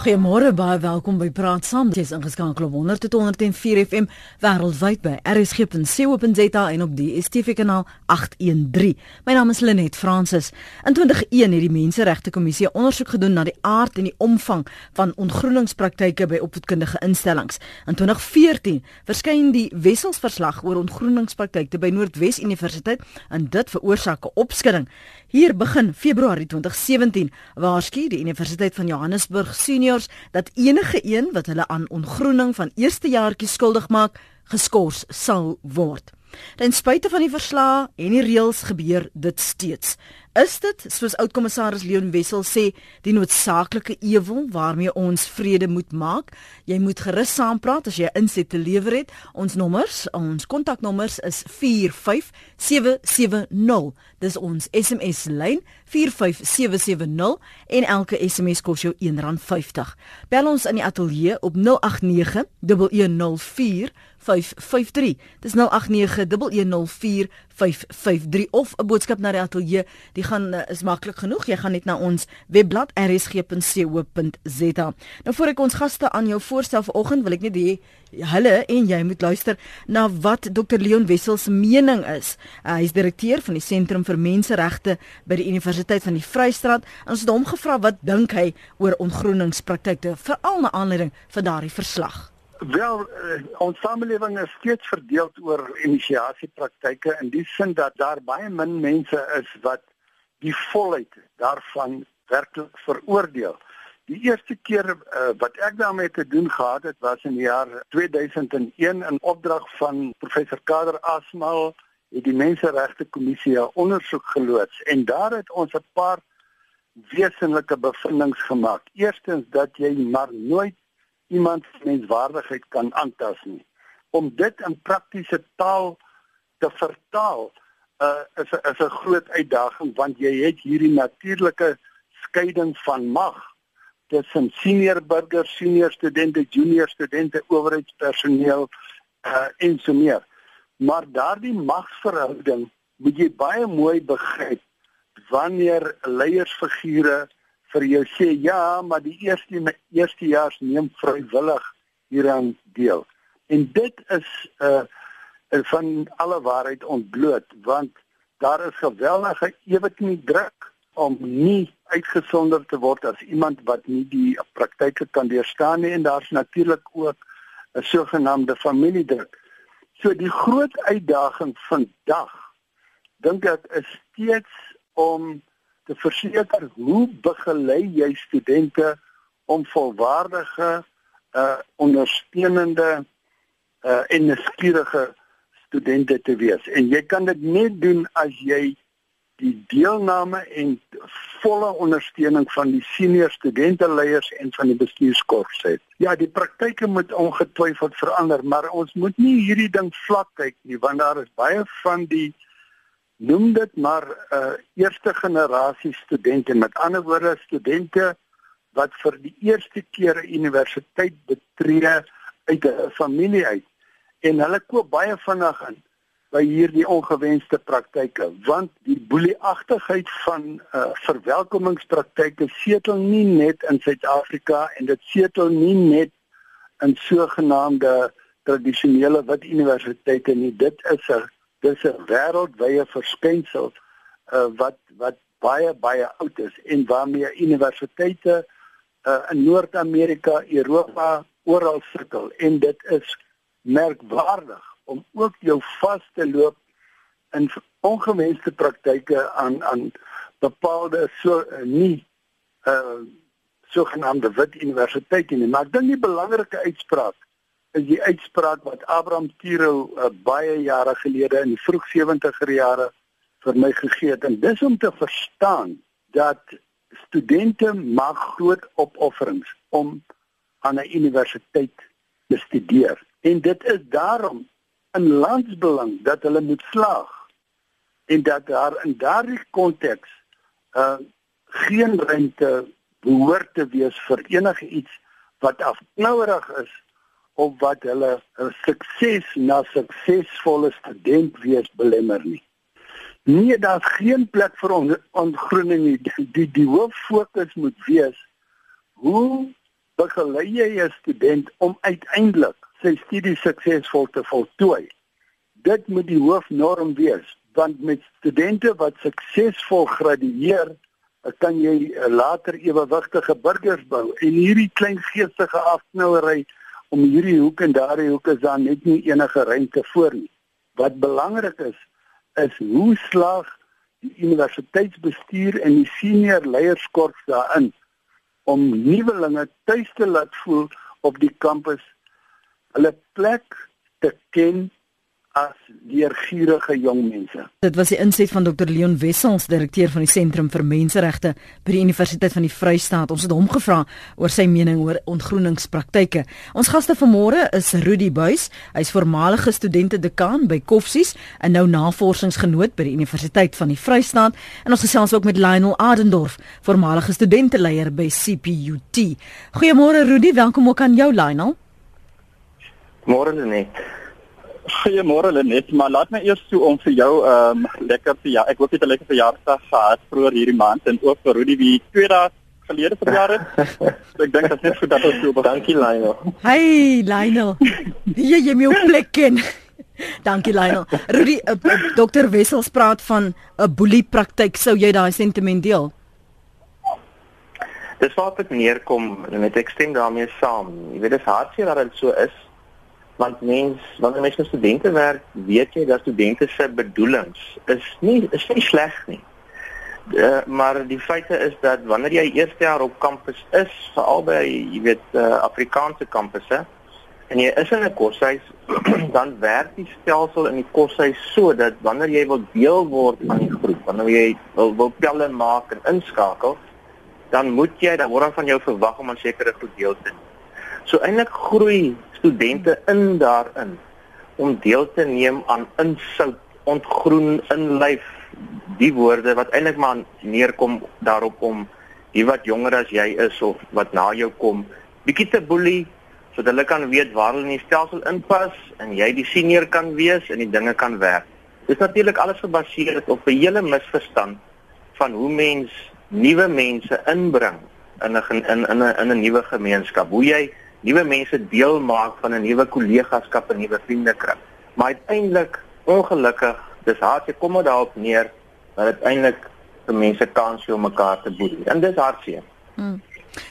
Goeiemôre, baie welkom by Praat Saam. Dit is ingeskakel op 100.104 FM wêreldwyd by rsg.co.za en op die STV kanaal 813. My naam is Lenet Fransis. In 2001 het die Menseregte Kommissie ondersoek gedoen na die aard en die omvang van ontgroeningspraktyke by opvoedkundige instellings. In 2014 verskyn die Wesselsverslag oor ontgroeningspraktyke by Noordwes Universiteit en dit veroorsaak 'n opskudding. Hier begin Februarie 2017 waarsku die Universiteit van Johannesburg seniors dat enige een wat hulle aan ongroening van eerstejaartjies skuldig maak, geskort sal word. Ten spyte van die verslae en die reëls gebeur dit steeds. Is dit soos oudkommissaris Leon Wessel sê die noodsaaklike ewel waarmee ons vrede moet maak? Jy moet gerus saampraat as jy 'n inset te lewer het. Ons nommers, ons kontaknommers is 45770. Dis ons SMS lyn 45770 en elke SMS kos jou R1.50. Bel ons in die ateljee op 089 104 553. Dis 0891104553 of 'n boodskap na die ateljee. Die gaan uh, is maklik genoeg. Jy gaan net na ons webblad rsg.co.za. Nou voor ek ons gaste aan jou voorstel vanoggend, wil ek net hê hulle en jy moet luister na wat Dr Leon Wessel se mening is. Uh, hy is direkteur van die Sentrum vir Menseregte by die Universiteit van die Vrystaat. Ons het hom gevra wat dink hy oor ontgroeningspraktyke, veral na aanleiding van daardie verslag. Wel, uh, ons samelewing is steeds verdeel oor inisiasiepraktyke in die sin dat daar baie min mense is wat die volheid daarvan werklik veroordeel. Die eerste keer uh, wat ek daarmee te doen gehad het was in die jaar 2001 in opdrag van professor Kader Asmal het die Menseregte Kommissie 'n ondersoek geloods en daar het ons 'n paar wesenlike bevindinge gemaak. Eerstens dat jy maar nooit iemand se menswaardigheid kan aantas nie. Om dit in praktiese taal te vertaal uh, is is 'n groot uitdaging want jy het hierdie natuurlike skeiding van mag tussen senior burgers, senior studente, junior studente, owerheidspersoneel uh, en so meer. Maar daardie magsverhouding moet jy baie mooi begryp wanneer leiersfigure vir jou sê ja, maar die eerste eerstejaars neem vrywillig hieraan deel. En dit is 'n uh, van alle waarheid ontbloot want daar is geweldige eweknie druk om nie uitgesonder te word as iemand wat nie die praktyke kan deurstaan nie en daar's natuurlik ook 'n sogenaamde familiedruk. So die groot uitdaging vandag dink ek is steeds om te verseker hoe begelei jy studente om volwaardige uh ondersteunende uh en nuuskierige studente te wees. En jy kan dit net doen as jy die deelname en volle ondersteuning van die senior studenteleiers en van die bestuurskorps het. Ja, die praktyke moet ongetwyfeld verander, maar ons moet nie hierdie ding vlak kyk nie, want daar is baie van die uh noem dit maar 'n uh, eh, eerste generasie studente. Met ander woorde studente wat vir die eerste keer 'n universiteit betree uit 'n familie uit. En hulle koop baie vinnig in by hierdie ongewenste praktyke want die boelieagtigheid van uh, verwelkomingspraktyke setel nie net in Suid-Afrika en dit setel nie net in sogenaamde tradisionele wit universiteite nie. Dit is 'n dis 'n wêreldwye verskynsel uh, wat wat baie baie oud is en waarmee universiteite uh, in Noord-Amerika, Europa oral sukkel. En dit is merkwaardig om ook jou vas te loop in ongewenste praktyke aan aan bepaalde so uh, nie uh sogenaamde wit universiteite nie. Maar ek dink die belangrike uitspraak is die uitspraak wat Abraham Tiro uh, baie jare gelede in die vroeg 70er jare vir my gegee het. En dis om te verstaan dat studente maak groot opofferings om aan 'n universiteit te studeer. En dit is daarom in landsbelang dat hulle moet slaag. En dat daar in daardie konteks uh geen ruimte behoort te wees vir enige iets wat afknouerig is of wat hulle sukses na suksesvolle student wees belemmer nie. Nee, daar's geen plek vir ontgroening nie. Die die, die hoof fokus moet wees hoe begelei jy 'n student om uiteindelik sy studie suksesvol te voltooi. Dit moet die hoofnorm wees, want met studente wat suksesvol gradueer, kan jy later ewewigtige burgers bou. En hierdie klein geestige afknouery om hierdie hoek en daardie hoek is dan net nie enige ruimte voor nie. Wat belangrik is, is hoe slaag die universiteitsbestuur en die senior leierskap daarin om nuwelinge tuis te laat voel op die kampus hulle plek te ken as leergierige jong mense. Dit was die inset van Dr Leon Wessels, direkteur van die Sentrum vir Menseregte by die Universiteit van die Vrystaat. Ons het hom gevra oor sy mening oor ontgroeningspraktyke. Ons gaste vanmôre is Rudy Buys, hy's voormalige studente dekaan by Koffsies en nou navorsingsgenoot by die Universiteit van die Vrystaat en ons gesels ook met Lionel Adendorf, voormalige studenteleier by CPUT. Goeiemôre Rudy, welkom ook aan jou Lionel. Môre net. Goeiemôre Lenet, maar laat my eers toe om vir jou ehm um, lekker vir ja, ek hoop jy het 'n lekker verjaarsdag gehad vroeër hierdie maand en ook vir Rudy wie twee dae gelede verjaar het. so ek dink dit is net goed dat ons so Dankie Lionel. Hey Lionel. Wie jy my op plek ken. Dankie Lionel. Rudy, uh, uh, Dr Wessels praat van 'n boelie praktyk. Sou jy daai sentiment deel? Dis wat ek neerkom en met ek stem daarmee saam. Jy weet dis hartseer dat dit so is want mens wanneer mens met studente werk, weet jy dat studente se bedoelings is nie is nie sleg nie. Uh, maar die feite is dat wanneer jy eerste jaar op kampus is, veral by jy weet uh, Afrikaanse kampusse en jy is in 'n koshuis, dan werk die stelsel in die koshuis so dat wanneer jy wil deel word van die groep, wanneer jy wil wil pelle maak en inskakel, dan moet jy dan word van jou verwag om aan sekere goed deel te neem. So eintlik groei studente in daarin om deel te neem aan insout, ontgroen, inlyf die woorde wat eintlik maar neerkom daarop om die wat jonger as jy is of wat na jou kom, bietjie te boelie sodat hulle kan weet waar hulle in die stelsel inpas en jy die senior kan wees en die dinge kan werk. Dis natuurlik alles gebaseer op 'n hele misverstand van hoe mens nuwe mense inbring in 'n in 'n in 'n nuwe gemeenskap. Hoe jy nuwe mense deel maak van 'n nuwe kollegaskap en nuwe vriendekring. Maar uiteindelik, ongelukkig, dis hartseer kom dit daarop neer dat uiteindelik die mense kans hê om mekaar te boedel. En dis hartseer. Hmm.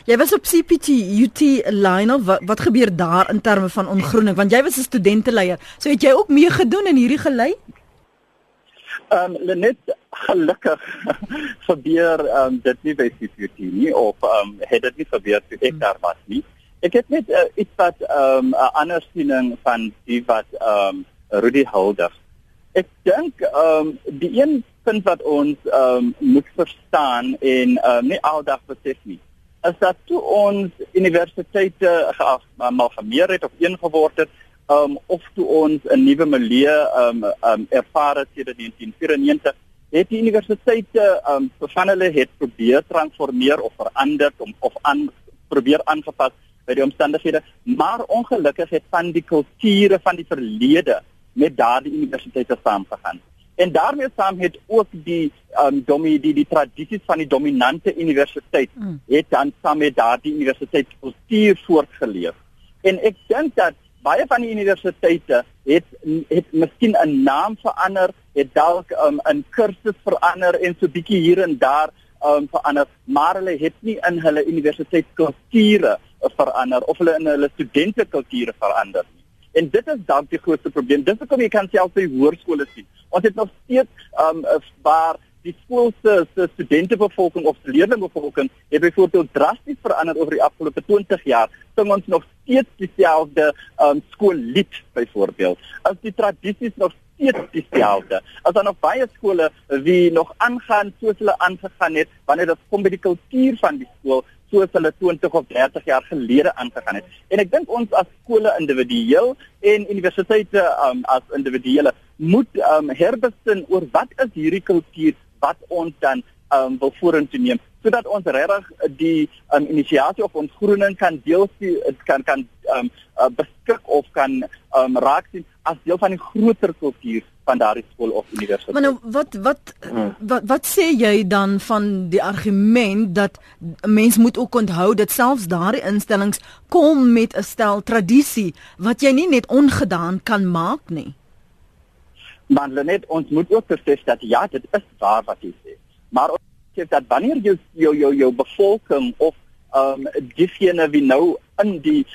Jy was op CPT UT Lionel wat, wat gebeur daar in terme van ongroening want jy was 'n studenteleier. So het jy ook mee gedoen in hierdie gelei? Ehm um, Lenet gelukkig gebeur ehm um, dit nie by CPT nie of ehm um, het dit nie gebeur toe ek hmm. daar was nie. Ek het net uh, iets wat ehm, 'n um, ander siening van die wat ehm um, Rudy Hulder. Ek dink ehm um, die een punt wat ons ehm um, moet verstaan en ehm um, nie aldag besef nie is dat toe ons universiteite geamalgameer het of een geword het um, of toe ons 'n nuwe milieu um, um, ervaar het sedert 1994 het die universiteite um, van hulle het probeer transformeer of verander om of aan probeer aangepas by die omstandighede, maar ongelukkig het van die kulture van die verlede met daardie universiteite saamgegaan. En daarmee saam het ook die um domi die die tradisies van die dominante universiteit mm. het dan saam met daardie universiteit kultuur voortgeleef. En ek dink dat baie van die universiteite het het miskien 'n naam verander, het dalk um 'n kursus verander en so bietjie hier en daar um verander, maar hulle het nie in hulle universiteitskulture verander of hulle in hulle studente kulture verander nie. En dit is dalk die grootste probleem. Dis hoekom jy kan self by hoërskole sien. Ons het nog steeds um waar die skoolse se studentebevolking of leerlingebevolking het byvoorbeeld drasties verander oor die afgelope 20 jaar. Sing ons nog steeds dieselfde um skoollied byvoorbeeld. As die tradisies nog steeds dieselfde. As daar nog baie skole wie nog aangaan soos hulle aangegaan het wanneer dit kom by die kultuur van die skool soos hulle 20 of 30 jaar gelede aangegaan het. En ek dink ons as skole individueel en universiteite um, as individuele moet um, herbesin oor wat is hierdie kultuur wat ons dan um, wil vorentoe neem sodat ons regtig die um, inisiasie of ontgroening kan deel kan kan um, uh, beskik of kan um, raak sien as deel van die groter kultuur van daardie skool of universiteit. Maar nou wat wat hmm. wat wat sê jy dan van die argument dat mens moet ook onthou dat selfs daardie instellings kom met 'n stel tradisie wat jy nie net ongedaan kan maak nie. Maar net ons moet ook besef dat ja, dit is waar wat jy sê. Maar sê dat wanneer jy jou jou jou bevolking of ehm um, diegene wie nou in die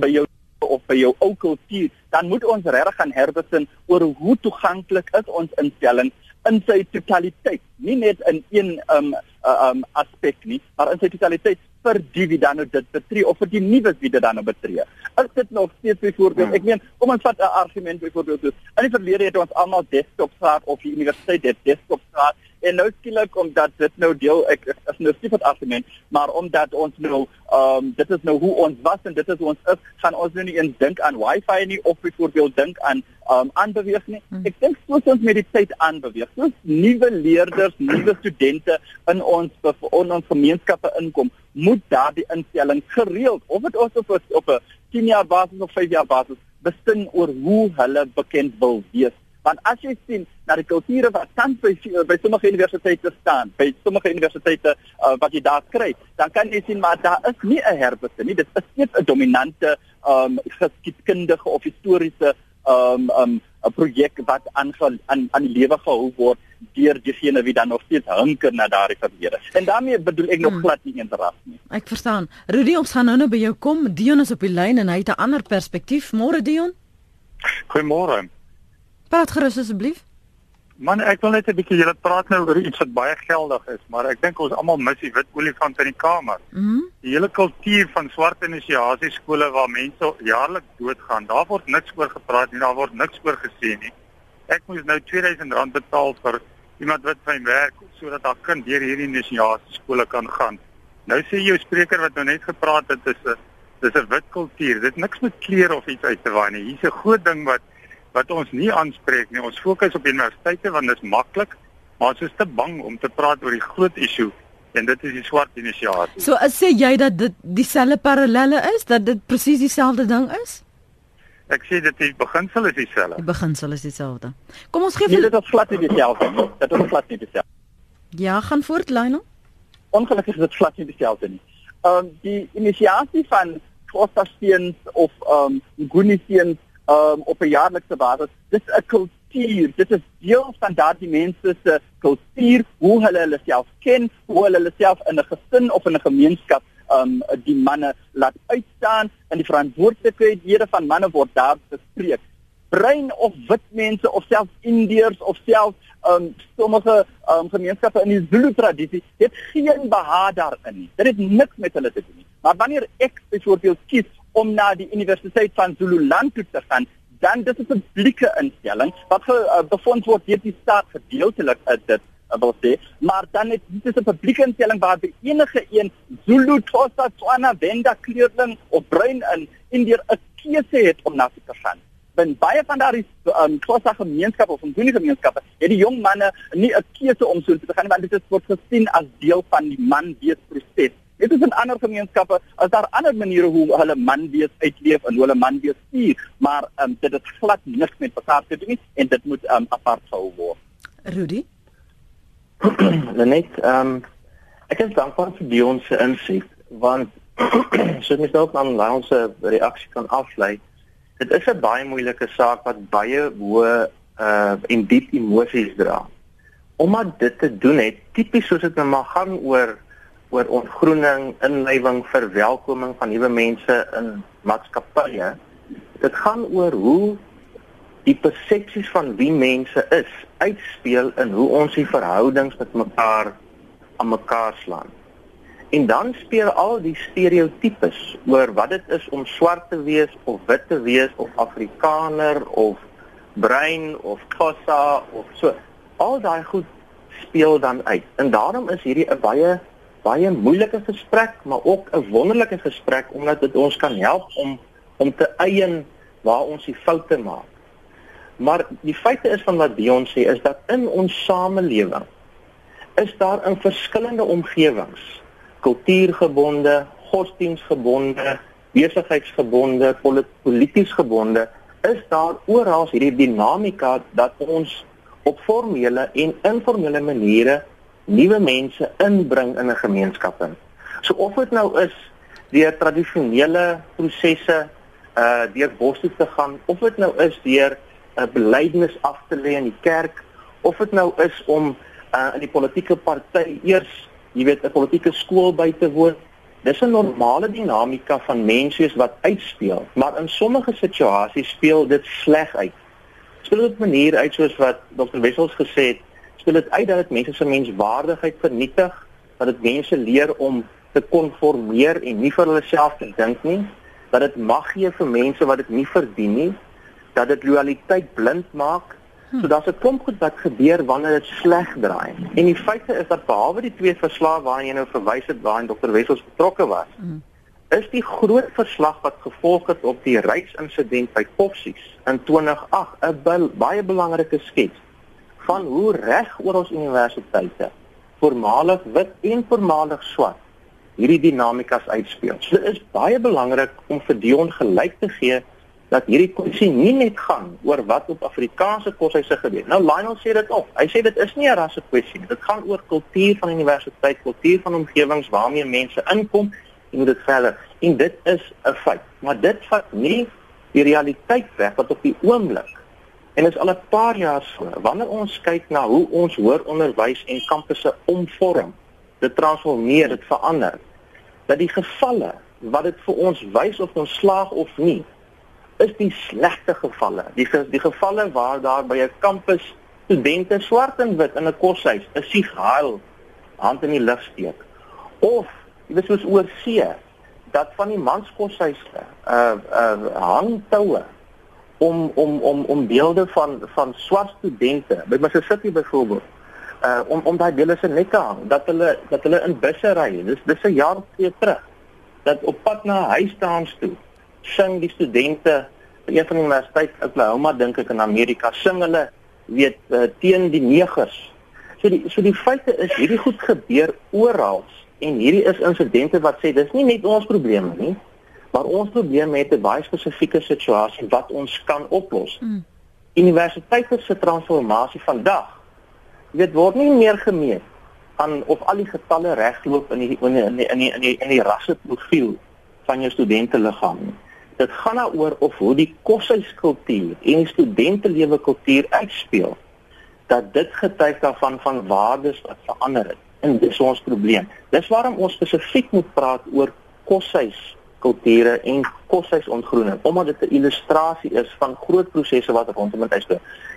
by jou of by jou ou kultuur, dan moet ons regtig gaan herbesin oor hoe toeganklik is ons instelling in sy totaliteit, nie net in een um um aspek nie, maar in sy totaliteit vir die wie dan nou dit betree of vir die nuwe wie dit dan nou betree. Is dit nog steeds byvoorbeeld, hmm. ek meen, kom ons vat 'n argument byvoorbeeld, in die verlede het ons almal desktops gehad of die universiteit het desktops gehad en nou skielik omdat dit nou deel ek is nou stief het argument maar omdat ons nou ehm um, dit is nou hoe ons was en dit is hoe ons is gaan ons nou nie eens dink aan wifi nie of byvoorbeeld dink aan ehm um, aanbeweeg nie hmm. ek dink soos ons met die tyd aanbeweeg soos nuwe leerders nuwe studente in ons in ons gemeenskappe inkom moet daardie instelling gereeld of dit ons op op 'n 10 jaar basis of 5 jaar basis bestin oor hoe hulle bekend wil wees Want as jy sien na die kulture wat tans by by sommige universiteite staan, by sommige universiteite uh, wat jy daar kry, dan kan jy sien maar daar is nie 'n herbesin nie. Dit is net 'n dominante um geskiedkundige of historiese um um 'n projek wat aan aan aan die lewe gehou word deur diegene wie dan nog steeds hunker na daardie verlede. En daarmee bedoel ek nog hmm. glad nie interas nie. Ek verstaan. Rudy, ons gaan nou nou by jou kom. Dion is op die lyn en hy het 'n ander perspektief. Môre Dion. Goeiemôre. Praat gerus asseblief. Man, ek wil net 'n bietjie julle praat nou oor iets wat baie geldig is, maar ek dink ons almal mis die wit olifant in die kamer. Mm die hele kultuur van swart inisiasie skole waar mense jaarliks doodgaan, daar word niks oor gepraat nie, daar word niks oor gesê nie. Ek moes nou R2000 betaal vir iemand wat my werk sodat haar kind deur hierdie inisiasie skole kan gaan. Nou sê jou spreker wat nou net gepraat het is 'n dis 'n wit kultuur. Dit niks met kleer of iets uit te waai nie. Hier's 'n groot ding wat wat ons nie aanspreek nie. Ons fokus op universiteite want dit is maklik, maar ons is te bang om te praat oor die groot issue en dit is die swart inisiasie. So as sê jy dat dit dieselfde parallelle is, dat dit presies dieselfde ding is? Ek sê dit die beginsel is dieselfde. Die beginsel is dieselfde. Kom ons gee vir dit is glad nie dieselfde nie. Dit is glad nie dieselfde. Ja, gaan voort Lionel. Ongelukkig is dit glad nie dieselfde nie. Ehm um, die inisiasie van Klostersteens of ehm um, Gunisiens um, op 'n jaarlikse basis. Dit is 'n kultuur. Dit is deel van daardie mense se kultuur, hoe hulle hulle self ken, hoe hulle hulle self in 'n gesin of in 'n gemeenskap um die manne laat uitstaan en die verantwoordelikhede van manne word daar bespreek. Bruin of wit mense of selfs Indiërs of selfs um sommige um gemeenskappe in die Zulu tradisie het geen behaag daarin nie. Dit het niks met hulle te doen nie. Maar wanneer ek byvoorbeeld kies om na die Universiteit van Zululand toe te gaan, dan dis 'n publieke instelling wat ge, uh, befonds word deur die staat gedeeltelik uh, dit uh, wil sê, maar dan is dit 'n publieke instelling waar by enige een Zulu, Xhosa, Tswana, Venda, kleurling of bruin in Indië 'n keuse het om na te gaan. Ben baie van daardie um, Xhosa gemeenskappe of Zulu gemeenskappe, het die jong manne nie 'n keuse om so te gaan want dit word gesien as deel van die man wees proses. Dit is in ander gemeenskappe, as daar ander maniere hoe hulle man wees uitleef en hoe hulle man wees stuur, maar um, dit het glad niks met mekaar te doen en dit moet um, apart gehou word. Rudy? Net ehm um, ek is dankbaar vir die ons insig want soos mens ook aan ons reaksie kan aflei. Dit is 'n baie moeilike saak wat baie hoë uh en diep emosies dra. Omdat dit te doen het tipies soos dit nou maar gaan oor oor ontgroening, inlywing, verwelkoming van nuwe mense in maatskappye. Dit gaan oor hoe die persepsies van wie mense is uitspeel in hoe ons die verhoudings met mekaar aan mekaar slaan. En dan speel al die stereotypes oor wat dit is om swart te wees of wit te wees of Afrikaner of bruin of Xhosa of so. Al daai goed speel dan uit. En daarom is hierdie 'n baie baie moeilike gesprek, maar ook 'n wonderlike gesprek omdat dit ons kan help om om te eien waar ons die foute maak. Maar die feite is van wat Dion sê is dat in ons samelewing is daar in verskillende omgewings, kultuurgebonde, godsdienstgebonde, besigheidsgebonde, polities gebonde, is daar oral hierdie dinamika dat ons op formele en informele maniere nuwe mense inbring in 'n gemeenskap in. So of dit nou is deur tradisionele prosesse uh deur bosse te gaan of dit nou is deur 'n uh, belydenis af te lê in die kerk of dit nou is om uh in die politieke party eers, jy weet, 'n politieke skool by te woon. Dis 'n normale dinamika van mense wat uitspeel, maar in sommige situasies speel dit sleg uit. Speel dit op 'n manier uit soos wat Dr. Wessels gesê het, speel dit uit dat dit mense se menswaardigheid vernietig, dat dit mense leer om te konformeer en nie vir hulle self te dink nie dat dit mag gee vir mense wat dit nie verdien nie, dat dit loyaliteit blind maak. Hm. So daar's 'n klomp goed wat gebeur wanneer dit sleg draai. En die feite is dat behalwe die twee verslae waarna jy nou verwys het waarin Dr. Wessels betrokke was, hm. is die groot verslag wat gevolg het op die reiksinsident by Koffsies in 2008 'n baie belangrike skets van hoe reg oor ons universiteite voormalig wit en voormalig swart hierdie dinamikas uitspeel. So dit is baie belangrik om vir Dion gelyk te gee dat hierdie kwessie nie net gaan oor wat op Afrikaanse koshuise gebeur. Nou Lionel sê dit ook. Hy sê dit is nie 'n rasse kwessie nie. Dit gaan oor kultuur van universiteit, kultuur van omgewings waarmee mense inkom en hoe dit verder. En dit is 'n feit. Maar dit vat nie die realiteit weg wat op die oomblik en is al 'n paar jaar so. Wanneer ons kyk na hoe ons hoër onderwys en kampusse omvorm, dit transformeer, dit verander dat die gevalle wat dit vir ons wys of ons slaag of nie is die slegte gevalle die die gevalle waar daar by 'n kampus studente swart en wit in 'n koshuis 'n sieg huil hand in die lug steek of jy weet soos oor see dat van die manskoshuise uh uh hangtoue om om om om beelde van van swart studente by Mississippi byvoorbeeld uh om om daai dele se nekke hang dat hulle dat hulle in busse ry. Dis dis 'n jaar twee terug dat op pad na huis staan toe sing die studente een van die universiteit Oklahoma dink ek in Amerika sing hulle weet uh, teen die negers. So die so die feite is hierdie goed gebeur oral en hierdie is insidente wat sê dis nie net ons probleme nie maar ons probleme het 'n baie spesifieke situasie wat ons kan oplos. Mm. Universiteite se transformasie vandag dit word nie meer gemeet aan of al die getalle regloop in die in die in die in die in die, in die rasseprofiel van jou studente liggaam nie. Dit gaan daaroor of hoe die koshuiskultuur en die studentelewe kultuur uitspeel dat dit getuig daarvan van waardes wat verander het en dis ons probleem. Dis waarom ons spesifiek moet praat oor koshuis kulture en koshuisontgroening omdat dit 'n illustrasie is van groot prosesse wat rondom dit is.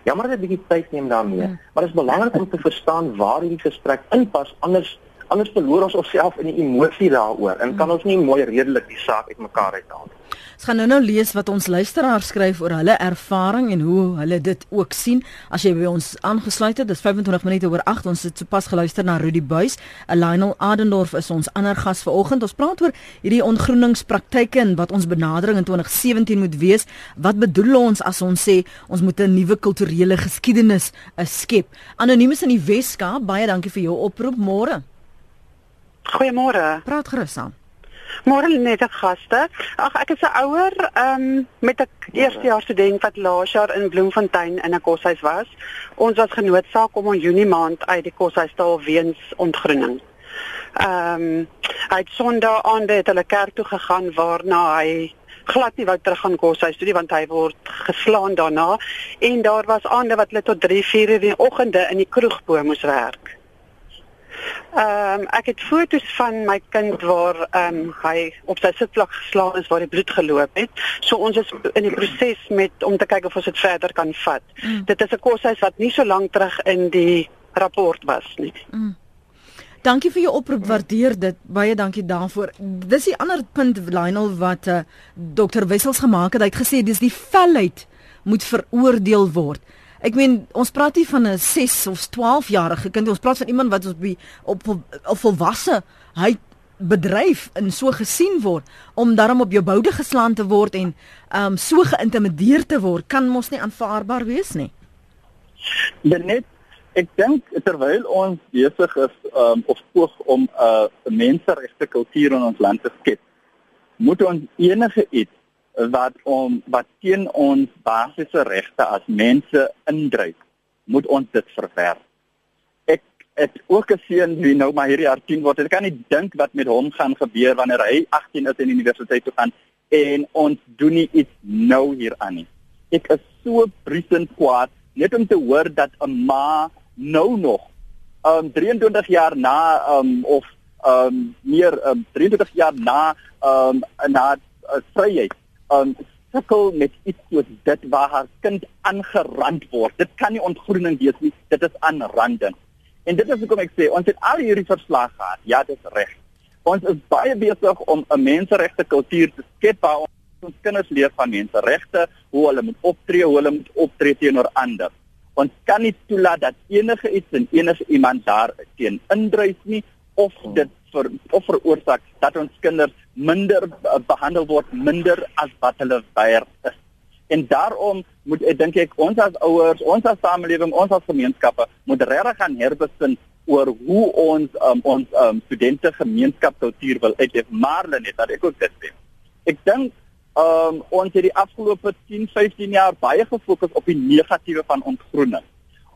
Jammer dat dit 'n bietjie tyd neem daarmee, hmm. maar dit is belangrik om te verstaan waar hierdie gesprek inpas anders anders verloor ons onsself in die emosie daaroor en kan ons nie mooi redelik die saak uitmekaar uithaal nie. Ons gaan nou-nou lees wat ons luisteraars skryf oor hulle ervaring en hoe hulle dit ook sien. As jy by ons aangesluit het, dis 25 minute oor 8. Ons het sopas geluister na Rudy Buys. Lionel Adendorf is ons ander gas vanoggend. Ons praat oor hierdie ontgroeningspraktyke en wat ons benadering in 2017 moet wees. Wat bedoel ons as ons sê ons moet 'n nuwe kulturele geskiedenis skep? Anonimus in die Weskaap, baie dankie vir jou oproep môre. Goeiemôre. Praat gerus aan. Môre net 'n gaste. Ag ek is 'n ouer um, met 'n eerstejaars student wat laas jaar in Bloemfontein in 'n koshuis was. Ons was genoodsaak om in Junie maand uit die koshuis te haal weens ontgroening. Ehm um, hy het Sondag aande het hulle kerk toe gegaan waarna hy glad nie wou terug gaan koshuis toe nie want hy word geslaan daarna en daar was aande wat hulle tot 3, 4 uur in die oggende in die kroegbo moes werk. Ehm um, ek het foto's van my kind waar ehm um, hy op sy sitplek geslaan is waar die bloed geloop het. So ons is in die proses met om te kyk of ons dit verder kan vat. Mm. Dit is 'n koshuis wat nie so lank terug in die rapport was nie. Mm. Dankie vir jou oproep, waardeer dit. Baie dankie daarvoor. Dis die ander punt Lionel wat uh, eh, Dr Wessels gemaak het. Hy het gesê dis die felheid moet veroordeel word. Ek meen ons praat nie van 'n 6 of 12 jarige kind, ons praat van iemand wat op die op op volwasse hy bedryf in so gesien word om daarom op jou boude geslaan te word en um so geïntimideer te word kan mos nie aanvaarbaar wees nie. Net ek dink terwyl ons besig is um of poog om 'n uh, menseregte kultuur in ons land te skep, moet ons enige iets wat om wat teen ons basiese regte as mense indryf, moet ons dit verwerp. Ek het ook 'n seun wie nou maar hierdie jaar 10 word. Ek kan nie dink wat met hom gaan gebeur wanneer hy 18 is en universiteit toe gaan en ons doen nie iets nou hieraan nie. Ek is so briesend kwaad net om te hoor dat 'n ma nou nog um 23 jaar na um of um meer um 23 jaar na um na uh, vryheid um sukkel met iets soos dit waar haar kind aangerand word. Dit kan nie ontgroening wees nie. Dit is aanranding. En dit is hoekom ek sê ons het al hierdie verslag gehad. Ja, dit is reg. Ons is baie besig om 'n menseregte kultuur te skep waar ons kinders leer van menseregte, hoe hulle moet optree, hoe hulle moet optree teenoor ander. Ons kan nie toelaat dat enige iets en enige iemand daar teen indrys nie of dit vir of veroorsaak dat ons kinders minder uh, behandel word minder as wat hulle werd is. En daarom moet ek dink ek ons as ouers, ons as samelewing, ons as gemeenskappe moet regtig gaan herbesin oor hoe ons um, ons um, studente gemeenskapskultuur wil uitleef. Maar net dat ek ook dit sê. Ek dink um, ons het die afgelope 10, 15 jaar baie gefokus op die negatiewe van ontgroening.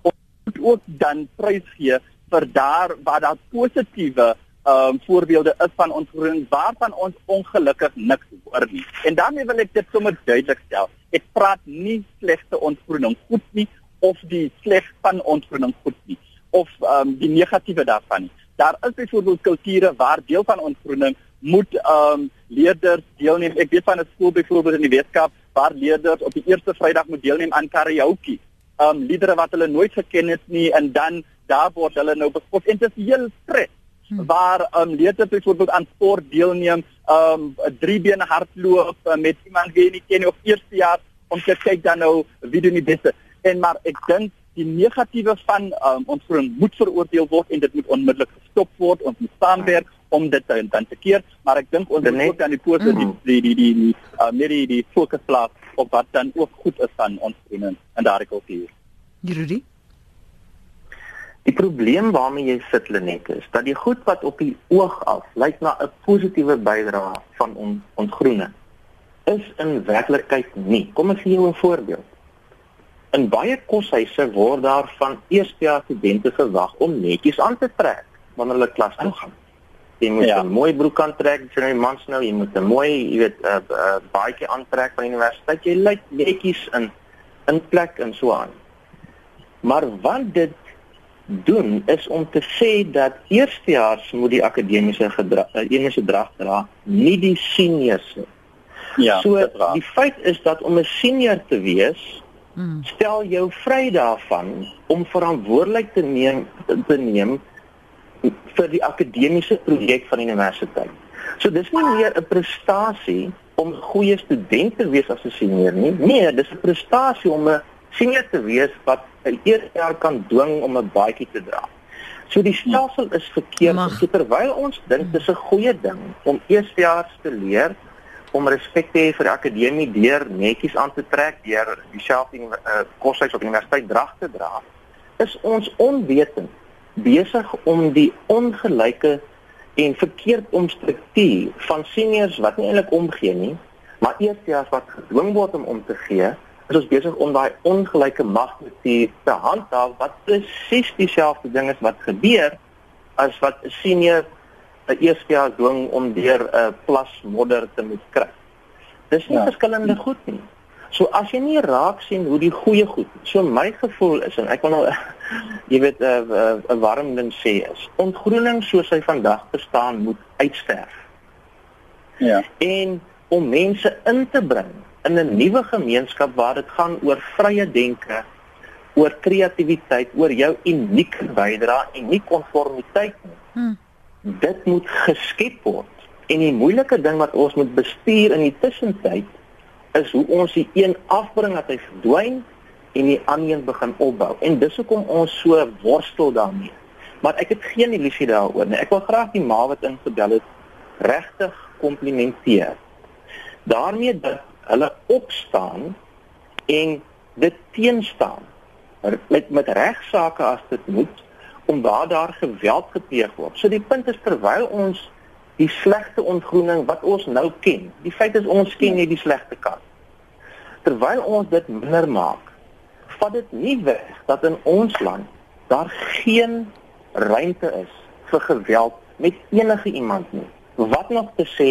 Ons moet ook dan prys gee vir daar waar daar positiewe ehm um, voorbeelde is van ontgroening waarvan ons ongelukkig niks hoor nie. En daarmee wil ek dit sommer duidelik stel. Ek praat nie slegte ontgroening goed nie of die sleg van ontgroening goed nie of ehm um, die negatiewe daarvan nie. Daar is byvoorbeeld kulture waar deel van ontgroening moet ehm um, leerders deelneem. Ek weet van 'n skool byvoorbeeld in die Weskaap waar leerders op die eerste Vrydag moet deelneem aan karaoke. Ehm um, liedere wat hulle nooit geken het nie en dan daar word hulle nou bespot en dit is heel stres hmm. waar um, leerders byvoorbeeld aan sport deelneem, um 'n driebene hardloop uh, met iemand wie nie ken of eerste jaar om te kyk dan nou wie doen die beste. En maar ek dink die negatiewe van um, ons groen moet veroordeel word en dit moet onmiddellik gestop word. Ons moet saamwerk om dit te dan te keer, maar ek dink ons moet aan die pose die hmm. die die die die uh, meer die, die fokus plaas op wat dan ook goed is van ons groen en daardie kultuur. Judy Die probleem waarmee jy sit Lenet is dat die goed wat op die oog af lyk na 'n positiewe bydrae van on, ontgroening is in werklikheid nie. Kom ek gee jou 'n voorbeeld. In baie koshuise word daar van eerstejaars studente gewag om netjies aan te trek wanneer hulle klas toe gaan. Jy moet ja. 'n mooi broek aantrek, jy nou mans nou, jy moet 'n mooi, jy weet, 'n uh, uh, baadjie aantrek by die universiteit. Jy lyk netjies in in plek en so aan. Maar wat dit doen is om te sê dat eerstejaars moet die akademiese gedrag enige gedrag dra, nie die seniors nie. Ja, so die feit is dat om 'n senior te wees, hmm. stel jou vry daarvan om verantwoordelik te neem te neem vir die akademiese projek van die universiteit. So dis nie meer 'n prestasie om 'n goeie student te wees as 'n senior nie. Nee, dis 'n prestasie om 'n senior te wees wat 'n eerste jaar kan dwing om 'n baadjie te dra. So die stelsel is verkeerd. So terwyl ons dink dis 'n goeie ding om eerstejaars te leer om respek te hê vir akademie deur netjies aan te trek, deur dieselfde uh, koshuis op universiteit drag te dra, is ons onwetend besig om die ongelyke en verkeerd omstruktuur van seniors wat nie eintlik omgee nie, maar eerstejaars wat gedwing word om om te gee, is ons besig om daai ongelyke magstruktuur te handhaaf wat presies dieselfde ding is wat gebeur as wat 'n senior 'n eerste jaar dwing om deur 'n plas modder te moet kry. Dis nie ja. verskillende goed nie. So as jy nie raak sien hoe die goeie goed, so my gevoel is en ek wil nou jy weet 'n uh, 'n uh, uh, warm ding sê is, ontgroening soos hy vandag bestaan moet uitsterf. Ja. En om mense in te bring in 'n nuwe gemeenskap waar dit gaan oor vrye denke, oor kreatiwiteit, oor jou unieke bydrae en nie konformiteit nie. Hmm. Dit moet geskep word. En die moeilike ding wat ons moet bestuur in die tussentyd is hoe ons die een afbring dat hy verdwyn en die ander een begin opbou. En dis hoekom ons so worstel daarmee. Maar ek het geen illusie daaroor nie. Ek wil graag die ma wat ingebel het regtig komplimenteer. daarmee dat hulle opstaan en dit teenstaan met met regsaake as dit moet om waar daar geweld gepleeg word. So die punt is terwyl ons die slegte ontgroening wat ons nou ken. Die feit is ons ken nie die slegte kant. Terwyl ons dit minder maak, vat dit nie weg dat in ons land daar geen ruimte is vir geweld met enige iemand nie. Wat nog te sê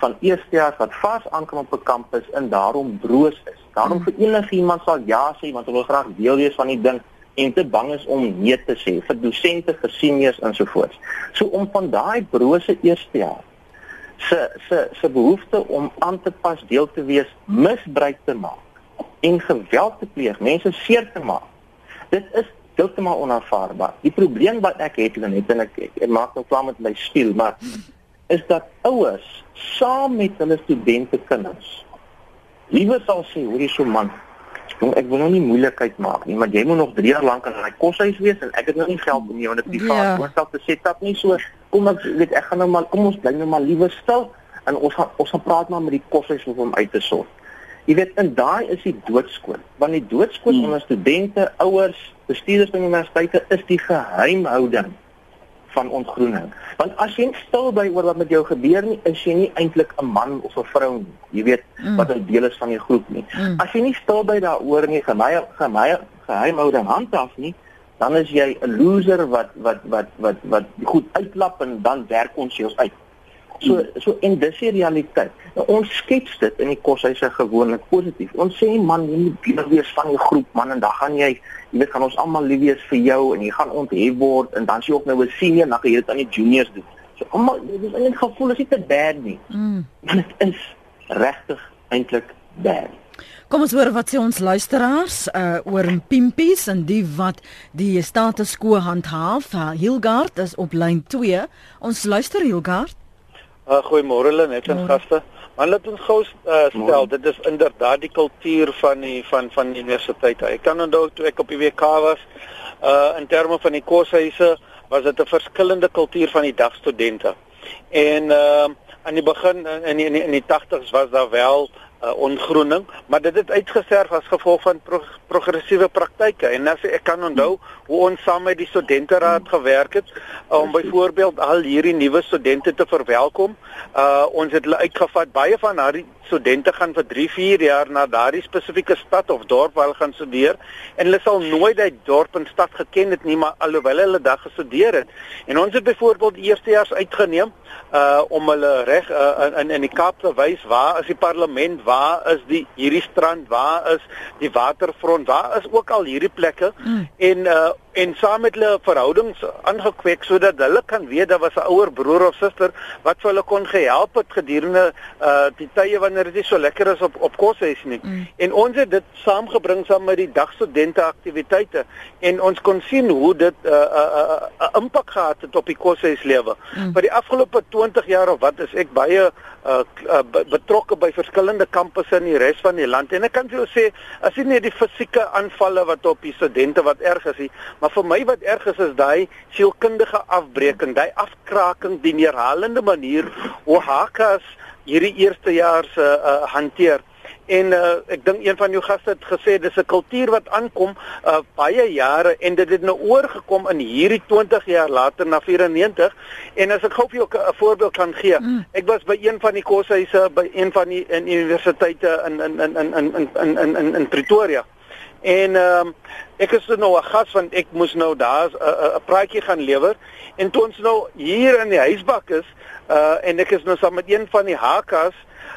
van eerstejaars wat vas aankom op 'n kampus en daarom broos is. Daarom hmm. vir enige iemand sal ja sê want hulle wil graag deel wees van die ding en te bang is om nee te sê vir dosente, vir seniors ensovoorts. So om van daai brose eerstejaars se se se behoefte om aan te pas deel te wees misbruik te maak en geweld te pleeg, mense seer te maak. Dit is heeltemal onaanvaarbaar. Die probleem wat ek het net en ek, ek, ek maak nou klaar met my stiel, maar is dat ouers saam met hulle studente kinders liewe sal sê hoor jy so man Jong, ek wil nou nie moeilikheid maak nie, maar jy moet nog 3 jaar lank in daai koshuis wees en ek het nou nie geld om jou in 'n privaat woonstel te set up nie. So, kom ek weet ek gaan nou maar kom ons bly nou maar liewe stil en ons gaan ons gaan praat maar met die koshuis om hom uit te sort. Jy weet, en daai is die doodskoot. Want die doodskoot hmm. onder studente, ouers, bestuurders van universiteite is die geheimhouding van ontgroening. Want as jy stil by oor wat met jou gebeur nie, is jy nie eintlik 'n man of 'n vrou nie. Jy weet mm. wat 'n deel is van die groep nie. Mm. As jy nie stil by daaroor nie, geheim geheim geheimhouding handhaaf nie, dan is jy 'n loser wat wat wat wat wat goed uitlap en dan werk ons jou uit. So so en dis die realiteit. Nou, ons skets dit in die koshuise gewoonlik positief. Ons sê man, jy moet deel wees van die groep man en dan gaan jy, jy weet gaan ons almal lief wees vir jou en jy gaan onthef word en dan sien jy ook nou 'n senior na jy dit aan die juniors doen. So almal dis eintlik gevoel as dit te bad nie. Mm. Dit is regtig eintlik bad. Kom ons hoor wat sê ons luisteraars uh oor pimpies en die wat die status quo handhaaf. Uh, Hilgard is op lyn 2. Ons luister Hilgard. Uh, Goeiemôre hulle net aan gaste. Maar laat ons gou uh, stel, dit is inderdaad die kultuur van die van van die universiteit. Ek kan onthou toe ek op die WK was, uh in terme van die koshuise, was dit 'n verskillende kultuur van die dagstudente. En uh aan die begin in die, in die, in die 80's was daar wel uh, ongroening, maar dit het uitgesterf as gevolg van pro progressiewe praktyke. En as ek kan onthou hoe ons saam met die studenteraad gewerk het om byvoorbeeld al hierdie nuwe studente te verwelkom. Uh ons het hulle uitgevat baie van daardie studente gaan vir 3, 4 jaar na daardie spesifieke stad of dorp waar hulle gaan studeer en hulle sal nooit daai dorp en stad geken het nie, maar alhoewel hulle daar gestudeer het. En ons het byvoorbeeld eerstejaars uitgeneem uh om hulle reg uh, in in die Kaap te wys waar is die parlement waar is die hierdie strand waar is die waterfront waar is ook al hierdie plekke mm. en uh en saam met hulle verhoudings aangekweek sodat hulle kan weet daar was 'n ouer broer of suster wat vir hulle kon gehelp het gedurende uh die tye wanneer dit nie so lekker is op op koshuis nie. Mm. En ons het dit saamgebring saam met die dagstudente aktiwiteite en ons kon sien hoe dit 'n uh, uh, uh, uh, impak gehad het op die koshuislewe. Mm. Vir die afgelope 20 jaar of wat is ek baie uh, uh betrokke by verskillende kampusse in die res van die land en ek kan vir jou sê as jy nie die fisieke aanvalle wat op die studente wat erg is nie Maar vir my wat erg is is daai sielkundige afbreeking, daai afkraking, die neerhalende manier hoe Hakas hierdie eerste jaar se uh, hanteer. En uh, ek dink een van jou gaste het gesê dis 'n kultuur wat aankom uh, baie jare en dit het nou oorgekom in hierdie 20 jaar later na 94 en as ek gou vir jou 'n voorbeeld kan gee. Mm. Ek was by een van die koshuise by een van die in universiteite in in in in in in in in, in Pretoria. En ehm um, ek is nou 'n gas want ek moes nou daar 'n uh, 'n praatjie gaan lewer en toe ons nou hier in die huisbak is uh en ek is nou saam met een van die hakas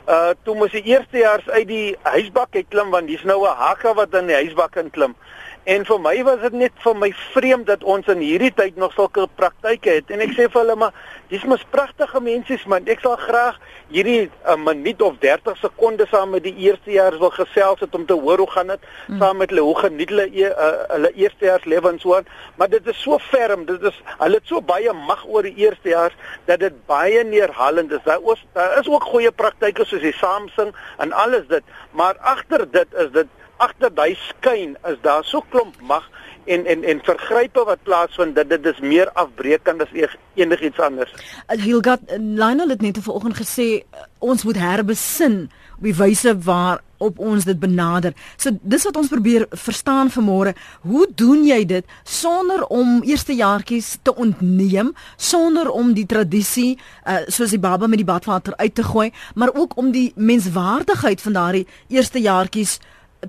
uh toe moes die eerstejaars uit die huisbak uit klim want dis nou 'n haka wat in die huisbak in klim. En vir my was dit net vir my vreemd dat ons in hierdie tyd nog sulke praktyke het. En ek sê vir hulle maar dis mos pragtige mensies man. Ek sal graag hierdie 'n uh, minuut of 30 sekondes saam met die eerstejaars wil gesels het om te hoor hoe gaan dit hmm. saam met hulle hoe geniet hulle e, uh, hulle eerstejaars lewe en so aan. Maar dit is so ferm. Dit is hulle het so baie mag oor die eerstejaars dat dit baie neerhalend is. Daar is daar is ook goeie praktyke soos die saamsing en alles dit. Maar agter dit is dit agter daai skyn is daar so klomp mag en en en vergrype wat plaasvind dat dit is meer afbreekend as enigiets anders. Hilgat Lionel het net vanoggend gesê ons moet herbesin op die wyse waar op ons dit benader. So dis wat ons probeer verstaan vanmôre. Hoe doen jy dit sonder om eerstejaartjies te ontneem, sonder om die tradisie uh, soos die baba met die badwater uit te gooi, maar ook om die menswaardigheid van daardie eerstejaartjies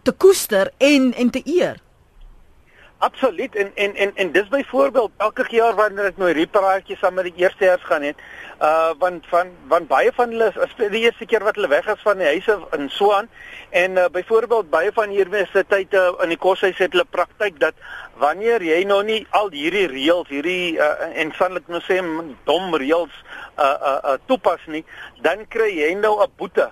te koester en en te eer? Absoluut. En en en en dis byvoorbeeld elke jaar wanneer ek nou hierdie praatjies saam met die eerstejaars gaan het, uh want van van baie van hulle is die eerste keer wat hulle weg is van die huise in Swaan. En uh, byvoorbeeld baie van hier universiteite in die koshuis het hulle praktyk dat wanneer jy nou nie al hierdie reëls hierdie uh, en sanlik nou sê dom reëls uh uh, uh toepas nie dan kry jy nou 'n boete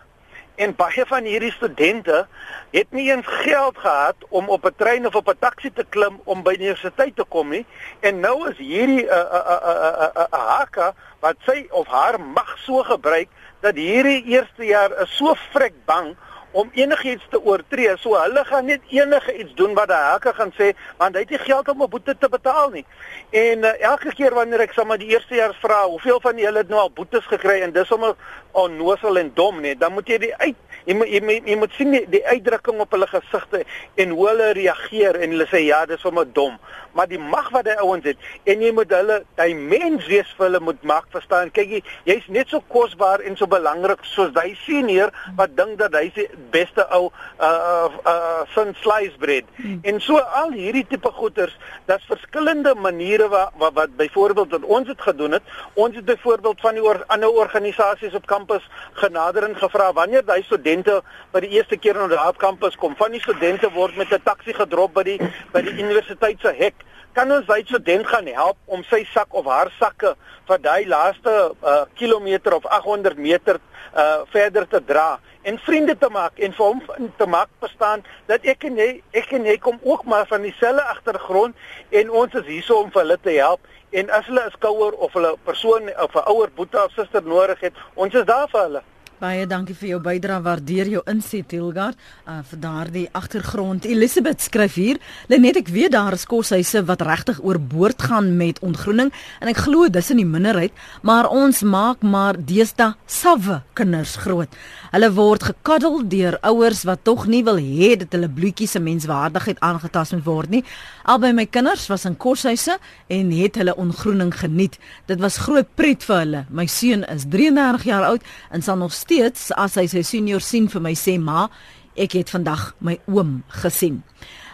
En baie van hierdie studente het nie eens geld gehad om op 'n trein of op 'n taxi te klim om by die universiteit te kom nie. En nou is hierdie 'n 'n 'n 'n 'n haka wat sy of haar mag so gebruik dat hierdie eerste jaar is so vrek bang om enigiets te oortree. So hulle gaan net enige iets doen wat daai hakke gaan sê want hy het nie geld om 'n boete te betaal nie. En uh, elke keer wanneer ek sommer die eerste jaar vra, hoeveel van julle het nou al boetes gekry en dis sommer onnosel en dom nie, dan moet jy die uit jy moet jy moet, jy moet sien die, die uitdrukking op hulle gesigte en hoe hulle reageer en hulle sê ja, dis sommer dom. Maar die mag wat hy ouens het en jy moet hulle hy mens wees vir hulle moet maak verstaan. Kyk jy, jy's net so kosbaar en so belangrik soos hy senior wat dink dat hy sê beste ou uh uh, uh sun slice bread. Hmm. En so al hierdie tipe goeders, daar's verskillende maniere wat wat, wat byvoorbeeld wat ons het gedoen het. Ons het byvoorbeeld van die or, ander organisasies op kampus genader en gevra wanneer daai studente by die eerste keer na die kampus kom, van die studente word met 'n taxi gedrop by die by die universiteit se hek. Kan ons hy student gaan help om sy sak of haar sakke vir daai laaste uh, kilometer of 800 meter uh, verder te dra en vriende te maak en vir hom te maak verstaan dat ek en jy ek en jy kom ook maar van dieselfde agtergrond en ons is hier om vir hulle te help. En as hulle 'n skouer of hulle persoon of 'n ouer boetie of suster nodig het ons is daar vir hulle Baie dankie vir jou bydrae. Waardeer jou inset Hilgard uh, vir daardie agtergrond. Elisabeth skryf hier: "Lenet, ek weet daar is koshuise wat regtig oorboord gaan met ontgroening en ek glo dis in die minderheid, maar ons maak maar deesdae sawwe kinders groot. Hulle word gekaddel deur ouers wat tog nie wil hê dat hulle bloetjies se menswaardigheid aangetast moet word nie. Albei my kinders was in koshuise en het hulle ontgroening geniet. Dit was groot pret vir hulle. My seun is 33 jaar oud en sal nog steeds as hy sy senior sien vir my sê ma ek het vandag my oom gesien.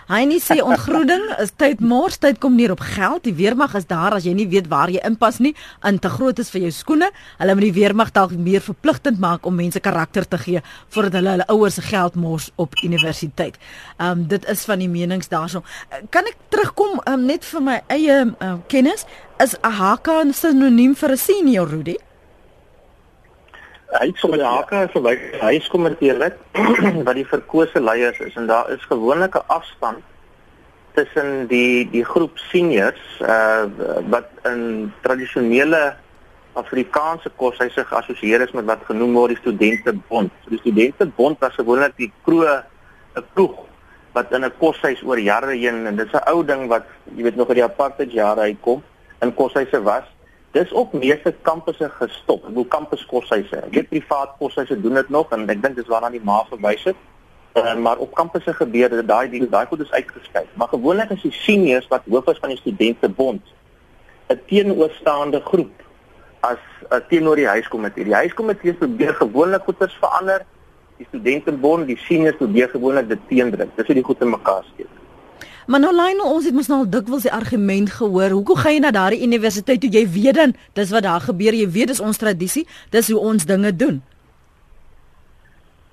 Hy nie sê ontgroening is tyd mors tyd kom neer op geld. Die weermag is daar as jy nie weet waar jy inpas nie, in te groot is vir jou skoene. Hulle moet die weermag dalk meer verpligtend maak om mense karakter te gee voordat hulle hulle ouers se geld mors op universiteit. Um dit is van die menings daarso. Kan ek terugkom um, net vir my eie um, kennis is 'n haka 'n sinoniem vir 'n senior Rudy? Hy kom met hake verwyk hy kom met eerlik wat die verkose leiers is. En daar is gewoonlik 'n afstand tussen die die groep seniors uh wat in tradisionele Afrikaanse koshuise geassosieer is met wat genoem word die studentebond. So die studentebond was gewoonlik die kroeg 'n kroeg wat in 'n koshuis oor jare heen en dit is 'n ou ding wat jy weet nog uit die apartheid jare uitkom in koshuise was dis op meeste kampusse gestop. Ek bedoel kampuskoshuise. Ek weet privaat koshuise doen dit nog en ek dink dis waarna die ma verwys het. Uh, maar op kampusse gebeur dit daai ding, daai goed is uitgeskei. Maar gewoonlik is die seniors wat hoof is van die studentebond 'n teenoorstaande groep as uh, teenoor die huiskomitee. Die huiskomitee probeer gewoonlik goeders verander. Die studentebond, die seniors probeer gewoonlik dit teendruk. Dis hoe die goed in mekaar steek. Maar nou Lionel, ons het mos nou al dikwels die argument gehoor. Hoekom gaan jy na daardie universiteit toe jy weet dan dis wat daar gebeur. Jy weet dis ons tradisie, dis hoe ons dinge doen.